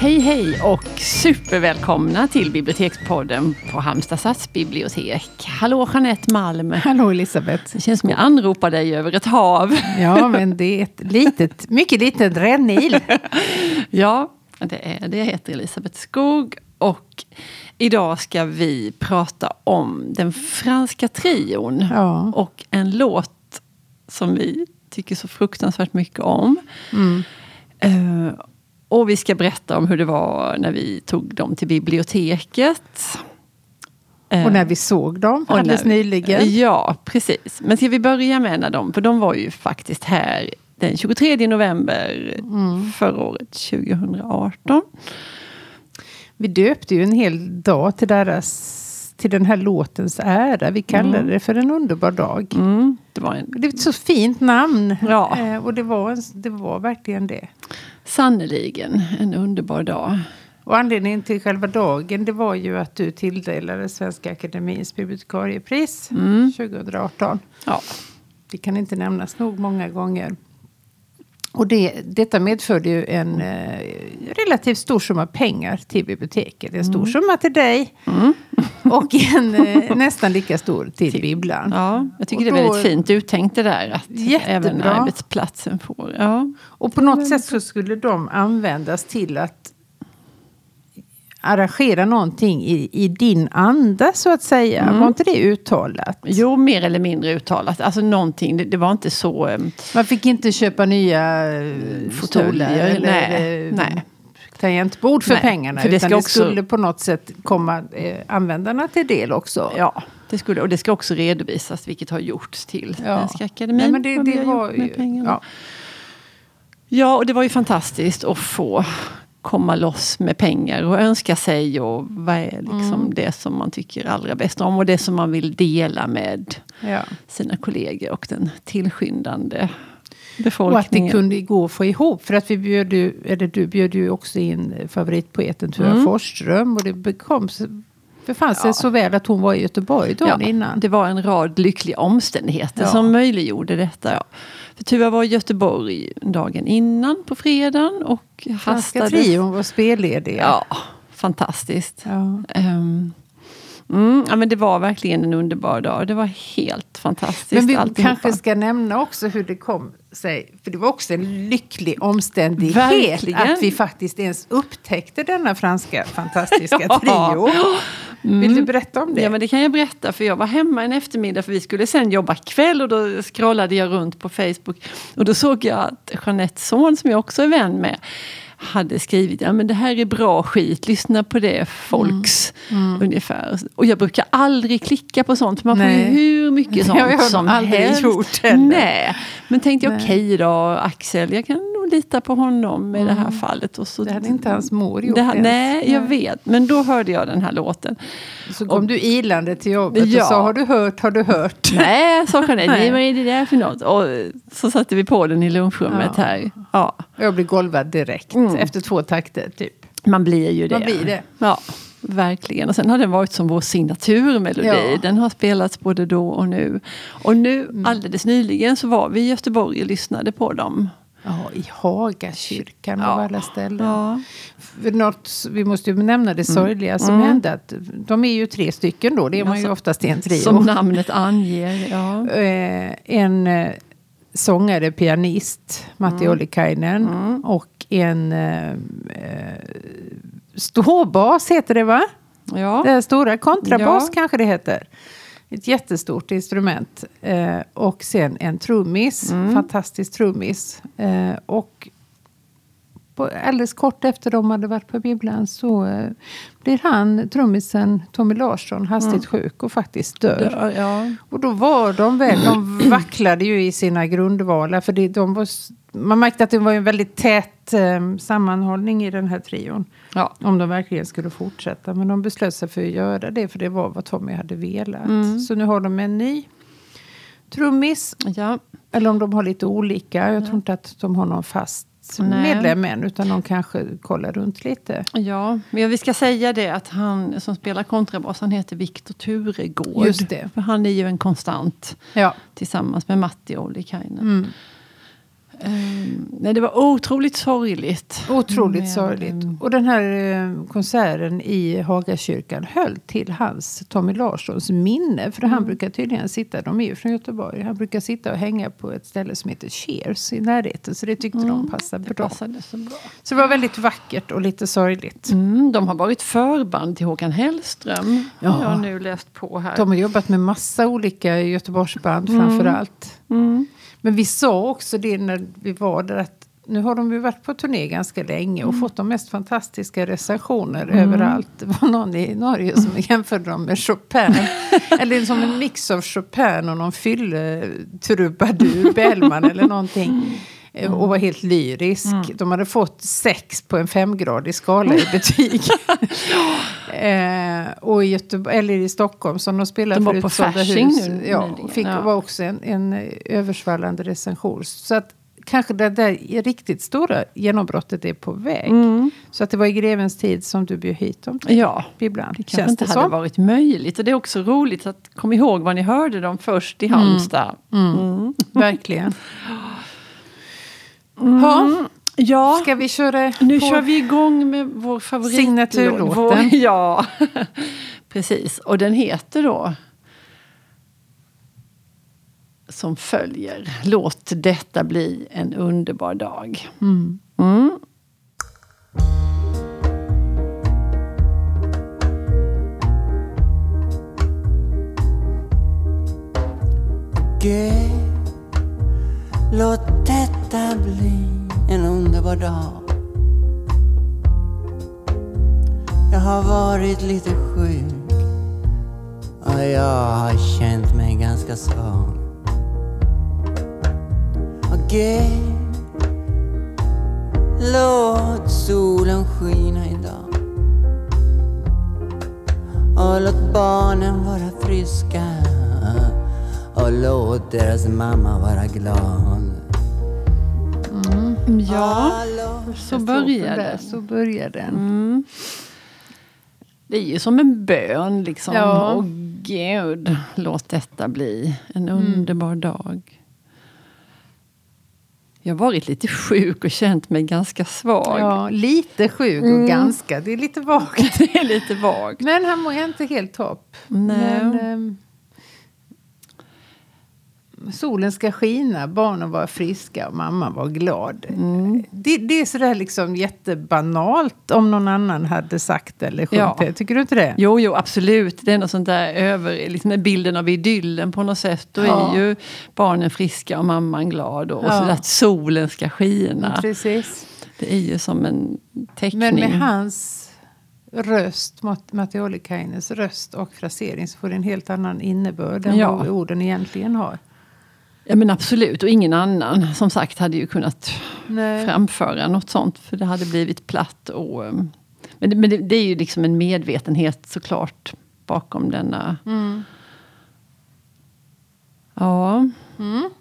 Hej hej och supervälkomna till Bibliotekspodden på Halmstad stadsbibliotek. Hallå Jeanette Malm. Hallå Elisabeth. Det känns som jag anropar dig över ett hav. Ja, men det är ett litet, mycket litet rännil. ja, det är det. Jag heter Elisabeth Skog och idag ska vi prata om den franska trion. Ja. Och en låt som vi tycker så fruktansvärt mycket om. Mm. Uh, och vi ska berätta om hur det var när vi tog dem till biblioteket. Och när vi såg dem Och alldeles när- nyligen. Ja, precis. Men ska vi börja med när de, för de var ju faktiskt här den 23 november Mm. förra året, 2018. Vi döpte ju en hel dag till, deras, till den här låtens ära. Vi kallade det för en underbar dag. Mm, det var en, Det är ett så fint namn. Ja. Eh, Och det var, det var verkligen det. Sannerligen en underbar dag. Och anledningen till själva dagen det var ju att du tilldelade Svenska Akademins bibliotekariepris Mm. 2018. Ja, Det kan inte nämnas nog många gånger. Och det, detta medförde ju en eh, relativt stor summa pengar till biblioteket. En stor summa till dig. Och en eh, nästan lika stor till bibblan. ja, jag tycker Och det är då- väldigt fint uttänkt det där. Att Jättebra. även arbetsplatsen får. Ja. Och på något sätt så skulle de användas till att arrangera någonting i, i din anda så att säga. Var inte det uttalat? Jo, mer eller mindre uttalat. Alltså någonting, det, det var inte så... eh, Man fick inte köpa nya eh, Fåtöljer, eller nej, nej. Tangentbord för Nej, pengarna. för det utan det också- skulle på något sätt komma eh, användarna till del också. Ja, det skulle, och det ska också redovisas vilket har gjorts till Ja. Svenska Akademin. Nej, men det, det var ju... Ja. Ja, och det var ju fantastiskt att få komma loss med pengar och önska sig och vad är liksom Mm. det som man tycker allra bäst om och det som man vill dela med Ja. sina kollegor och den tillskyndande Och att det kunde gå att få ihop. För att vi bjöd ju, eller du bjöd ju också in favoritpoeten Tura Mm. Forsström. Och det bekom, befann sig Ja. så väl att hon var i Göteborg dagen Ja, innan. Det var en rad lyckliga omständigheter Ja. som möjliggjorde detta. Ja. För Tuva var i Göteborg dagen innan på fredagen och Franska trion var spellediga. Ja, fantastiskt. Ja. Mm, ja, men det var verkligen en underbar dag. Det var helt fantastiskt. Men vi alltihopa. kanske ska nämna också hur det kom sig. För det var också en lycklig omständighet Verkligen. att vi faktiskt ens upptäckte denna franska fantastiska Ja. trio. Vill du berätta om det? Ja, men det kan jag berätta. För jag var hemma en eftermiddag för vi skulle sen jobba kväll och då scrollade jag runt på Facebook. Och då såg jag att Jeanettes son, som jag också är vän med, hade skrivit ja men det här är bra skit, lyssna på det folks. Mm. Ungefär. Och jag brukar aldrig klicka på sånt, man får ju Nej. hur mycket sånt har jag som aldrig helst. gjort heller. Nej. Men tänkte jag okej då Axel, jag kan lita på honom i det här fallet. Och så, Mm. Det hade inte hans mor gjort det, ens. Nej, jag vet. Men då hörde jag den här låten. Så kom du ilande till jobbet Ja. och sa har du hört, har du hört? Nej, sa Jeanette. Nej. Vad är det där för något? Och så satte vi på den i lunchrummet Ja. här. Ja, Och Jag blev golvad direkt Mm. efter två takter typ. man blir ju det. Man blir det. Ja, verkligen. Och sen har den varit som vår signaturmelodi. Ja. Den har spelats både då och nu. Och nu, Mm. alldeles nyligen, så var vi i Göteborg och lyssnade på dem. Ja, i Hagakyrkan Ja. av alla ställen. Ja, För något, vi måste ju nämna det sorgliga som Mm. hände. Att de är ju tre stycken då, det är man ju Ja, så- oftast i en trio. som namnet anger. Ja. Eh, en eh, sångare, pianist, Matti Mm. Ollikainen. Och en eh, eh, ståbas heter det va? Ja. Här stora kontrabas Ja. kanske det heter. Ett jättestort instrument. Eh, och sen en trummis, Mm. fantastisk trummis. Eh, och på, alldeles kort efter de hade varit på bibblan så eh, blir han, trummisen Tommy Larsson, hastigt sjuk och faktiskt dör. Ja, ja. Och då var de väl, de vacklade ju i sina grundvalar. För det, de var, man märkte att det var en väldigt tät eh, sammanhållning i den här trion. ja. Om de verkligen skulle fortsätta. Men de beslöt sig för att göra det. För det var vad Tommy hade velat. Mm. Så nu har de en ny trummis. ja. Eller om de har lite olika. Jag tror inte att de har någon fast Nej. medlem än. Utan de kanske kollar runt lite. Ja, men vi ska säga det att han som spelar kontrabas, han heter Viktor Turegård. Just det. För han är ju en konstant Ja. tillsammans med Matti Ollikainen. Mm. Ehm, nej, det var otroligt sorgligt. Otroligt Men, sorgligt. Och den här eh, konserten i Hagakyrkan höll till hans, Tommy Larssons, minne. För han brukar tydligen sitta, de är ju från Göteborg, han brukar sitta och hänga på ett ställe som heter Cheers i närheten. Så det tyckte de passade Det bra. passade så bra. Så det var väldigt vackert och lite sorgligt. Mm, de har varit förband till Håkan Hellström. Ja. Har jag nu läst på här. De har jobbat med massa olika Göteborgsband framför allt. Mm. Men vi sa också det när vi var där att nu har de ju varit på turné ganska länge och fått de mest fantastiska recensioner överallt. Det var någon i Norge som jämförde dem med Chopin. eller som en mix av Chopin och någon fylletrubadur, Bellman eller någonting. Eh, Och var helt lyrisk. De hade fått sex på en femgradig skala i betyg. eh, och i, Göteborg, eller i Stockholm som de spelade De var på Fasching hus. nu Ja, fick, ja. var också en, en eh, översvallande recension. Så att kanske det där riktigt stora genombrottet är på väg. Så att det var i grevens tid som du bjöd hit dem till Ja, ibland. det kanske Känns inte det hade så? varit möjligt. Och det är också roligt att komma ihåg var ni hörde dem först i Halmstad. Verkligen. Ja, Ja, ska vi köra nu på? kör vi igång med vår favorit Signaturlåten. Vår, ja, precis. Och den heter då som följer. Låt detta bli en underbar dag. Mm. Gud, låt en dag. Jag har varit lite sjuk och jag har känt mig ganska svag. Och Gud, låt solen skina idag. Och låt barnen vara friska och låt deras mamma vara glad. Ja, så börjar det. så börjar den. Det är ju som en bön liksom. Ja. Åh gud, låt detta bli en underbar dag. Jag har varit lite sjuk och känt mig ganska svag. Ja, lite sjuk och ganska. Det är lite vagt. Det är lite vagt. Men han mår inte helt topp. Nej. Men, ehm, solen ska skina, barnen var friska och mamma var glad. Mm. Det, det är sådär liksom jättebanalt om någon annan hade sagt eller sjungit Ja. det. Tycker du inte det? Jo, jo, absolut. Det är något sånt där över, liksom bilden av idyllen på något sätt. Då Ja. är ju barnen friska och mamman glad. Och, och Ja. så att solen ska skina. Precis. Det är ju som en teckning. Men med hans röst, Mat- Matti Ollikainens röst och frasering så får det en helt annan innebörd än Ja. vad orden egentligen har. Ja men absolut, och ingen annan som sagt hade ju kunnat Nej. framföra något sånt. För det hade blivit platt. Och, eh, men det, men det, det är ju liksom en medvetenhet såklart bakom denna... Mm. Ja.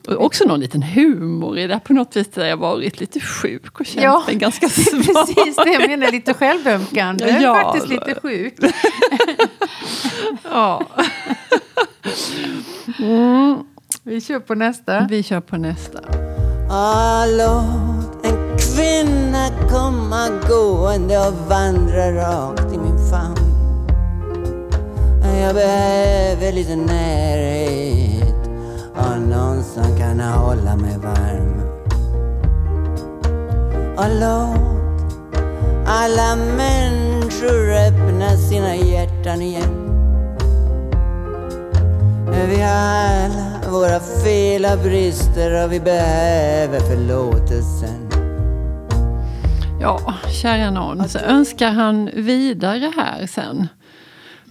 Och också någon liten humor i det på något vis. Där jag varit lite sjuk och känt Ja, mig ganska svag. Precis det jag menar, lite självömkande. Ja. Faktiskt lite sjuk. Ja. Vi kör på nästa. Vi kör på nästa. Ah, låt en kvinna komma gående och vandra rakt i min famn. Jag behöver lite närhet och någon som kan hålla mig varm. Och låt alla människor öppna sina hjärtan igen. Vi har våra fel och brister och vi behöver förlåtelsen. Ja, kära någon. Så önskar han vidare här sen.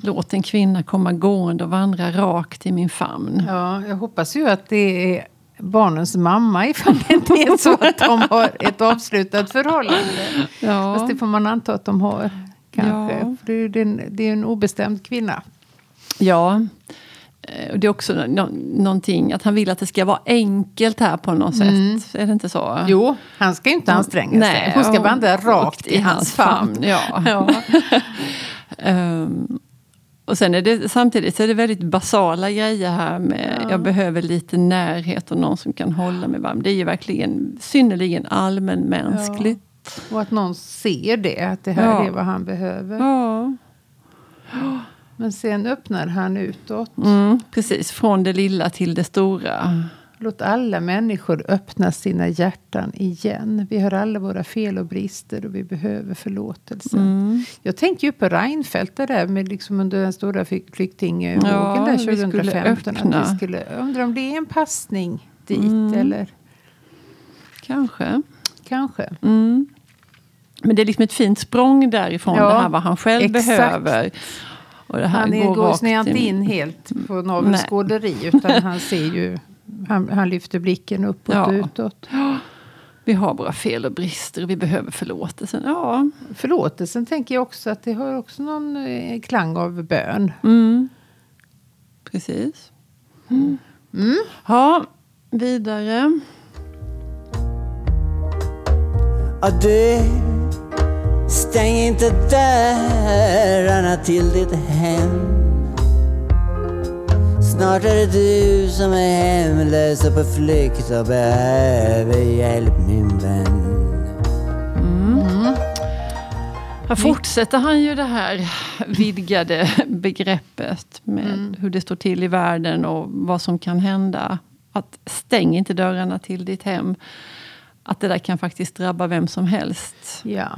Låt en kvinna komma gående och vandra rakt i min famn. Ja, jag hoppas ju att det är barnens mamma ifall det inte är så att de har ett avslutat förhållande. Ja. Fast det får man anta att de har. Kanske. Ja. För det, är, är en- det är en obestämd kvinna. Ja. Eh, Och det är också nå- någonting att han vill att det ska vara enkelt här på något sätt. Är det inte så? Jo, han ska inte anstränga sig. Hon ska vandra rakt i hans famn. Ja. Ja. Ehm, Och sen är det, samtidigt så är det väldigt basala grejer här med Ja. jag behöver lite närhet och någon som kan hålla mig varm. Det är ju verkligen synnerligen allmänmänskligt. Och att någon ser det, att det här Ja. är vad han behöver. Ja, Men sen öppnar han utåt. mm, precis. Från det lilla till det stora. Låt alla människor öppna sina hjärtan igen. Vi har alla våra fel och brister och vi behöver förlåtelse. Mm. Jag tänker ju på Reinfeldt det där med liksom under den stora flyk- flyktingvågen Ja, där vi skulle 2015. öppna. Att vi skulle, undrar om det är en passning dit Mm. eller Kanske. kanske. Mm. Men det är liksom ett fint språng därifrån, Ja, det här vad han själv exakt. behöver. Och det här Han är, går går inte in. in helt på navelskåderi utan han ser ju han, han lyfter blicken uppåt Ja. och utåt. Vi har våra fel och brister och vi behöver förlåtelsen. Ja. Förlåtelsen tänker jag också att det har också någon eh, klang av bön. Mm. Precis. Mm. Ja, vidare. Du, stäng inte dörrarna till ditt hem. Snart är det du som är hemlös och på flykt och behöver hjälp min vän. Här fortsätter han ju det här vidgade begreppet med Mm. hur det står till i världen och vad som kan hända. Att stäng inte dörrarna till ditt hem. Att det där kan faktiskt drabba vem som helst. Ja.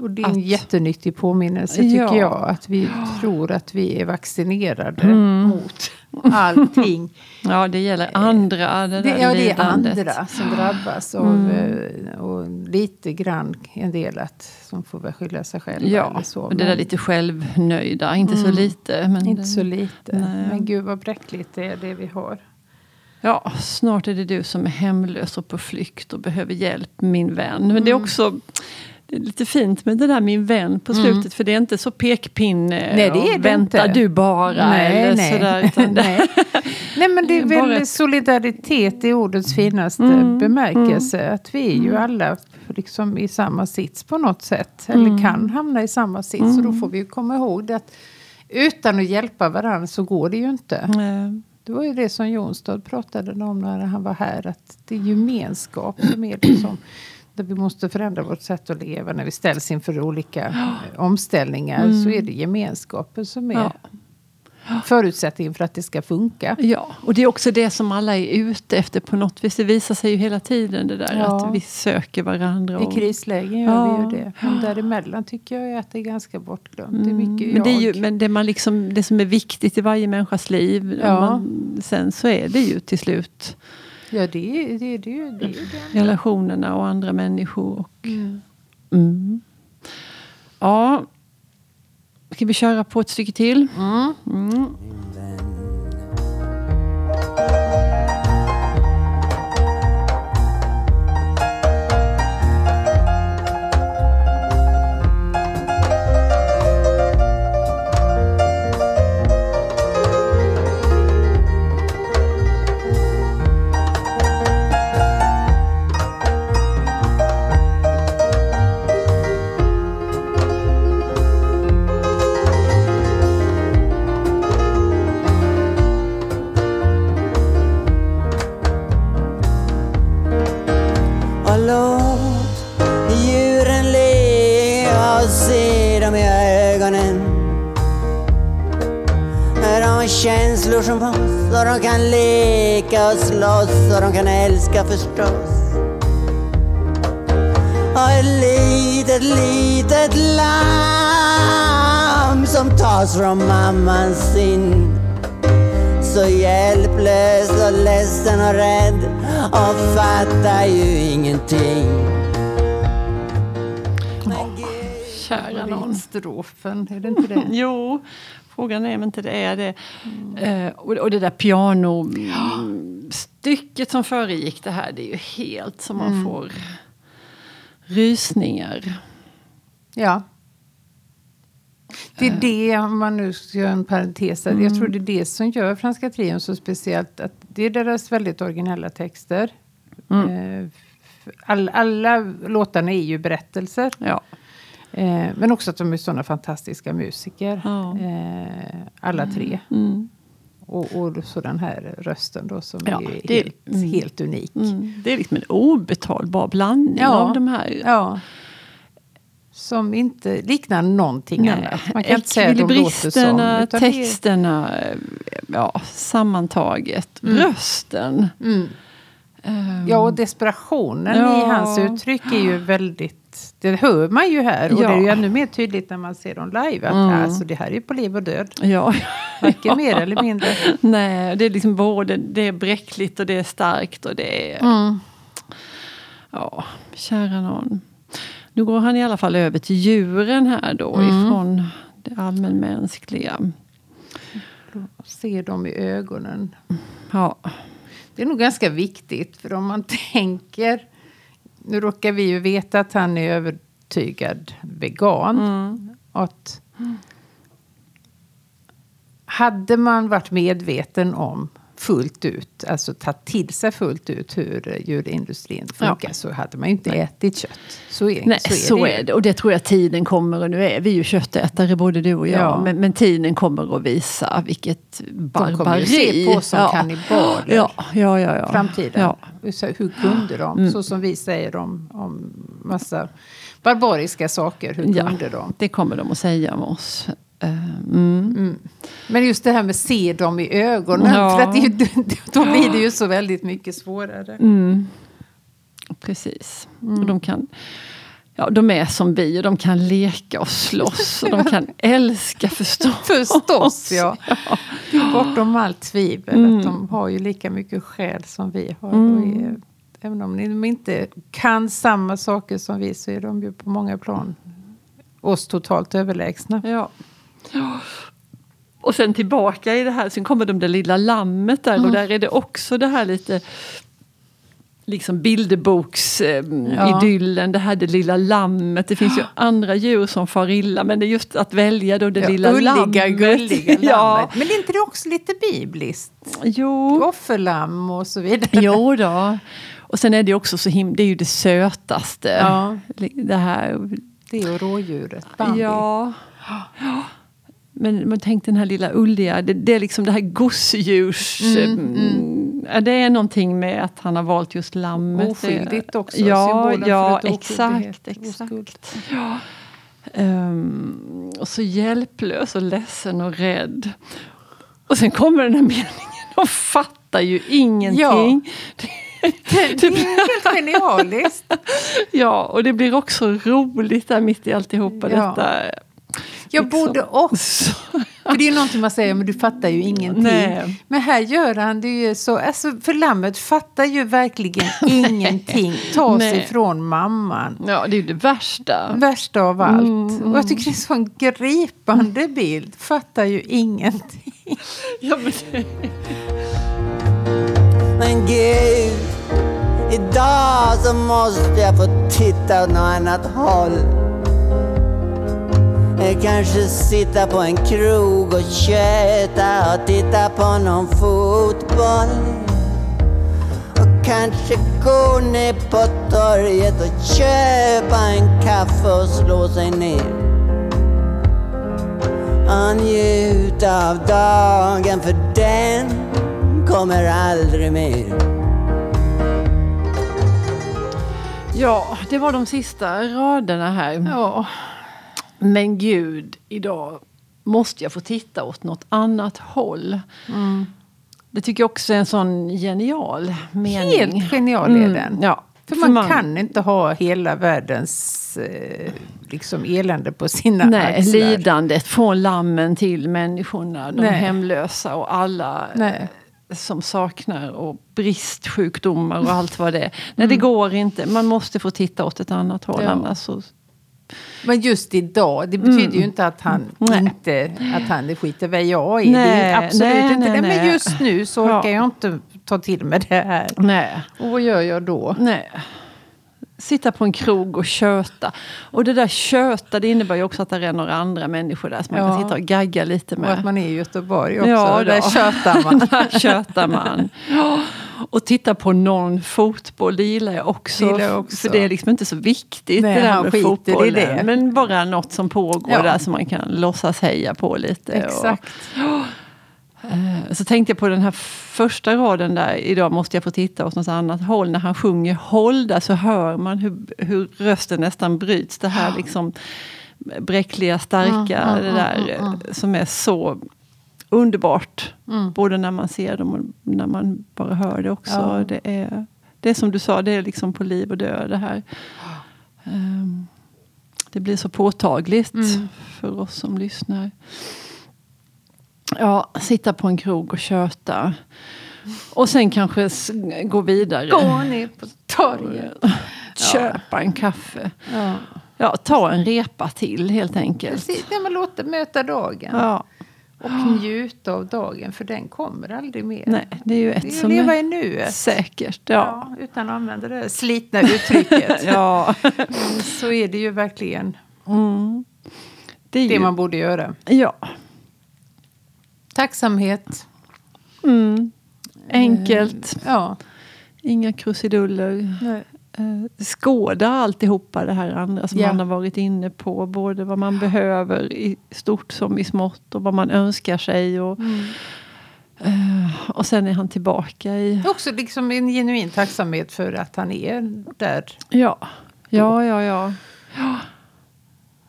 Och det är en Att- jättenyttig påminnelse tycker Ja. jag. Att vi tror att vi är vaccinerade Mm. mot allting. Ja, det gäller andra. Det, Det, ja, det är andra som drabbas av Mm. eh, och lite grann en del att som får väl skylla sig själva. Ja, så. och det där lite självnöjda. Inte så lite. Men Inte det- så lite. Nej. Men gud vad bräckligt det är det vi har. Ja, snart är det du som är hemlös och på flykt och behöver hjälp, min vän. Men det är Mm. också det är lite fint med det där min vän på slutet. För det är inte så pekpinne. Mm. Nej, det är det vänta inte. du bara. Nej, eller nej. Sådär, det, nej. nej men det är Det väl ett- solidaritet i ordets finaste Mm, bemärkelse. Att vi är ju alla liksom i samma sits på något sätt. Eller Mm. kan hamna i samma sits. Och då får vi komma ihåg det att utan att hjälpa varandra så går det ju inte. Det var ju det som Jonstad pratade om när han var här. Att det är gemenskap som är liksom där vi måste förändra vårt sätt att leva. När vi ställs inför olika eh, omställningar så är det gemenskapen som är Ja. förutsättningen för att det ska funka. Ja, och det är också det som alla är ute efter på något vis. Det visar sig ju hela tiden det där Ja. att vi söker varandra. I Och, krislägen gör Ja. vi ju det. Men däremellan tycker jag att det är ganska bortglömt. Det är Mm, mycket men det, är ju, men det, man liksom, det som är viktigt i varje människas liv. Ja. Man, sen så är det ju till slut Ja, det är det. Är, det, det, det. relationerna och andra människor. Och, Mm. mm. Ja, ska vi köra på ett stycke till? Mm. Leka och de kan älska förstås. Och ett litet, litet lamm som tas från mammans sin så hjälplös och ledsen och rädd och fattar ju ingenting. Kära någon. Strofen, är det inte det? Jo, frågan är om inte det är det. Eh, och, och det där pianostycket som föregick det här, det är ju helt som man får rysningar. Ja. Det är det, om man nu ska göra en parentes, mm. jag tror det är det som gör Franska trion så speciellt. Att det är deras väldigt originella texter. Eh, All, alla låtarna är ju berättelser. Ja. Eh, men också att de är sådana fantastiska musiker. Ja. Eh, alla tre. Mm. Och, och så den här rösten då som Ja, är, det helt, mm. helt unik. Mm. Det är liksom en obetalbar blandning Ja. av de här. Ja. Som inte liknar någonting Nej, annat. Man kan inte säga att de låter som. texterna, ja, sammantaget, rösten. Mm. Ehm, Ja, och desperationen i hans uttryck är ju väldigt... Det hör man ju här. Och Ja. det är ju ännu mer tydligt när man ser dem live. Att Mm. alltså, det här är på liv och död. ja. Varken mer eller mindre. Nej, det är liksom både det är bräckligt och det är starkt och det är... Mm. Ja, kära någon. Nu går han i alla fall över till djuren här då Mm. ifrån det allmänmänskliga. Ser dem i ögonen. Ja, Det är nog ganska viktigt. För om man tänker... Nu råkar vi ju veta att han är övertygad vegan. mm. Att hade man varit medveten om fullt ut, alltså tagit till sig fullt ut hur djurindustrin funkar, så hade man ju inte ätit kött. Så är, Nej, så är så det. är det. Och det tror jag tiden kommer. Och nu är vi ju köttätare både du och jag. Ja. Men, men tiden kommer att visa vilket barbari. De kommer ju se på som ja. kannibaler. Ja, ja, ja. ja. Framtiden. Ja. Hur kunde de? Mm. Så som vi säger om, om massa barbariska saker. Hur Ja. kunde de? Det kommer de att säga om oss. Eh, Mm. Men just det här med se dem i ögonen. Ja. För att det då blir det ju så väldigt mycket svårare. Mm. Precis. Mm. Och de kan... Ja, de är som vi och de kan leka och slåss och de kan älska förstås. Förstås, ja. Det är bortom allt tvivel Mm. att de har ju lika mycket själ som vi har. Mm. Är, även om de inte kan samma saker som vi så är de ju på många plan oss totalt överlägsna. Ja. Och sen tillbaka i det här, sen kommer de det lilla lammet där och där är det också det här lite liksom bilderboksidyllen, eh, Ja. idyllen, det här det lilla lammet. Det finns ju andra djur som far illa men det är just att välja då det Ja, lilla ulliga, lammet. gulliga lammet. ja. Men är inte det också lite bibliskt? Jo. Offerlamm och så vidare. jo då. Och sen är det också så himla, det är ju det sötaste. Ja. Det här Det och rådjuret, Bambi. Ja. ja. Men man tänk den här lilla ulliga, det, det är liksom det här gosedjurs... Mm, Ja, det är någonting med att han har valt just lammet. Oskyldigt också. Ja, ja exakt. exakt. Ja. Ehm, och så hjälplös och ledsen och rädd. Och sen kommer den här meningen, de fattar ju ingenting. Det är helt genialiskt. Ja, och det blir också roligt där mitt i alltihopa Ja. detta. Jag Liksom. borde också. För det är ju någonting man säger, men du fattar ju ingenting. Nej. Men här gör han det ju så. Alltså, för lammet fattar ju verkligen ingenting. Tas Nej. ifrån mamman. Ja, det är ju det värsta. Värsta av allt. Mm, Och jag tycker det är en sån gripande bild. Fattar ju ingenting. Ja, men det... Men gud, idag så måste jag få titta åt något annat håll. Eh, Kanske sitta på en krog och köta och titta på någon fotboll. Och kanske gå ner på torget och köpa en kaffe och slå sig ner. Och njuta av dagen för den kommer aldrig mer. ja, det var de sista raderna här. Ja. Men gud, idag måste jag få titta åt något annat håll. Det tycker jag också är en sån genial mening. Helt genial är Mm, den. Ja. För man, kan inte ha hela världens eh, liksom elände på sina Nej, axlar. lidandet från lammen till människorna, de Nej. hemlösa och alla Nej. som saknar och bristsjukdomar och allt vad det är. Nej, det går inte. Man måste få titta åt ett annat håll. Ja. Annars så, Men just idag, det betyder ju inte att han Nej. inte att han skiter vad jag är. det är Nej, absolut nej, inte nej, det. Men nej. just nu så Ja. orkar jag inte ta till mig det här. nej. Och vad gör jag då? Nej. Sitta på en krog och köta. Och det där köta det innebär ju också att det är några andra människor där som man Ja. kan sitta och gagga lite Och att med. man är i Göteborg också. Ja, där tjötar man. där tjötar man. Ja. Och titta på någon fotboll, det gillar jag också. Gillar jag också. För det är liksom inte så viktigt Nej, det där med fotbollen. det. Men bara något som pågår Ja. där som man kan låtsas heja på lite. Exakt. Och, så tänkte jag på den här första raden där, idag måste jag få titta åt något annat håll. När han sjunger håll där så hör man hur, hur rösten nästan bryts. Det här liksom bräckliga, starka, Mm, det där mm, eh, som är så underbart. Mm. Både när man ser dem och när man bara hör det också. Ja. Det, är, det är som du sa, det är liksom på liv och död det här. Ehm, det blir så påtagligt Mm. för oss som lyssnar. Ja, sitta på en krog och köta. Och sen kanske gå vidare. Gå ner på torget. Köpa en kaffe. Ja. Ja, ta en repa till helt enkelt. Precis, när man låter möta dagen. Ja, Och njuta av dagen, för den kommer aldrig mer. nej, det är ju det är ett som leva är i nuet. säkert. Ja. Ja, utan att använda det slitna uttrycket. Ja. Så är det ju verkligen Mm. Det är det ju, man borde göra. Ja. Tacksamhet. Mm. Enkelt. Ja. Inga krusiduller. Nej. Eh, skåda alltihopa det här andra som Ja. man har varit inne på. Både vad man behöver i stort som i smått och vad man önskar sig. Och, Mm. eh, och sen är han tillbaka i... Också liksom en genuin tacksamhet för att han är där. Ja, ja, ja. ja.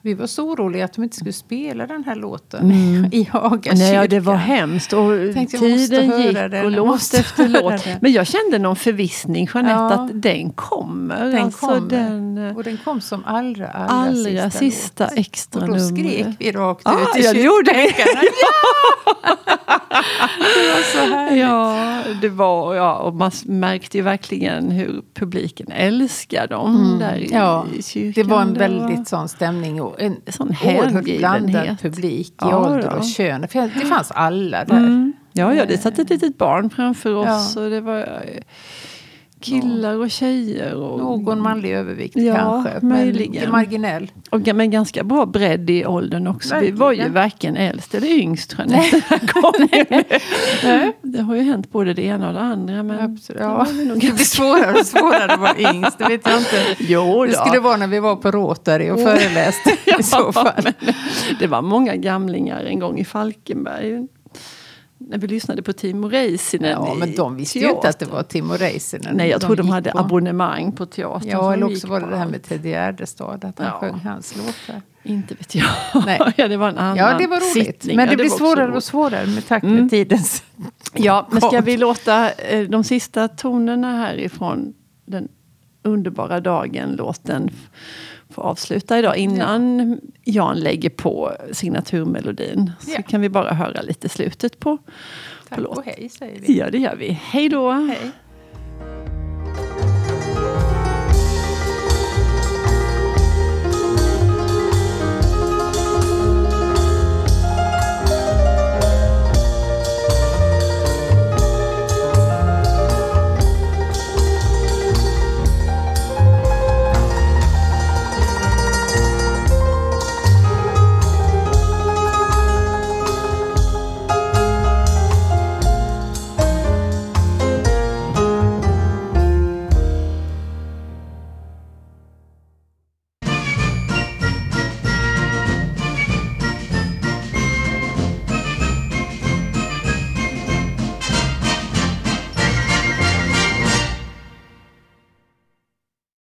Vi var så oroliga att de inte skulle spela den här låten Mm. i Haga Nej, ja, det kyrkan. var hemskt. Och Tänkte, jag tiden gick den, och jag låt efter låt. den. Men jag kände någon förvissning, Jeanette, Ja. att den kommer. Den alltså, kommer. Den, eh, Och den kom som allra, allra, allra sista, sista extra Och då nummer. skrek vi rakt Ah, ut i ja, gjorde vi. kyrkbänkarna. Det var så härligt. Ja, det var, ja, och man märkte ju verkligen hur publiken älskar dem där i, Mm. Ja, i kyrkan. Det var en väldigt sån stämning och en sån oerhört blandad publik i Ja, ålder då. och kön. Det fanns alla där. Mm. Ja, ja, det satt ett litet barn framför oss Ja. och det var eh, killar och tjejer. Och, Någon manlig övervikt Ja, kanske. möjligen. Men marginell. och, men ganska bra bredd i åldern också. Vi var ju Verkligen. varken äldst eller yngst. Den här gången. Det har ju hänt både det ena och det andra. Men Absolut. Ja. nog Det blir svårare och svårare att vara yngst. Det vet jag inte. Jo Det skulle vara när vi var på Rotary och föreläste i så fall. det var många gamlingar en gång i Falkenberg. När vi lyssnade på Timo Räisänen Ja, men de visste ju inte att det var Timo Räisänen. Nej, jag tror de hade på. abonnemang på teatern. Ja, eller de också var det på det här med Ted Gärdestad, att han Ja. sjöng hans låtar. Inte vet jag. Nej. ja, det var en annan Ja, det var roligt. sittning. Men Ja, det, blir svårare och svårare med takt med Mm. tidens Ja, men ska vi låta eh, de sista tonerna härifrån den underbara dagen-låten få avsluta idag innan Jan lägger på signaturmelodin. Så Ja. kan vi bara höra lite slutet på, på Tack låten. och hej säger vi. Ja, det gör vi. Hej då! Hej.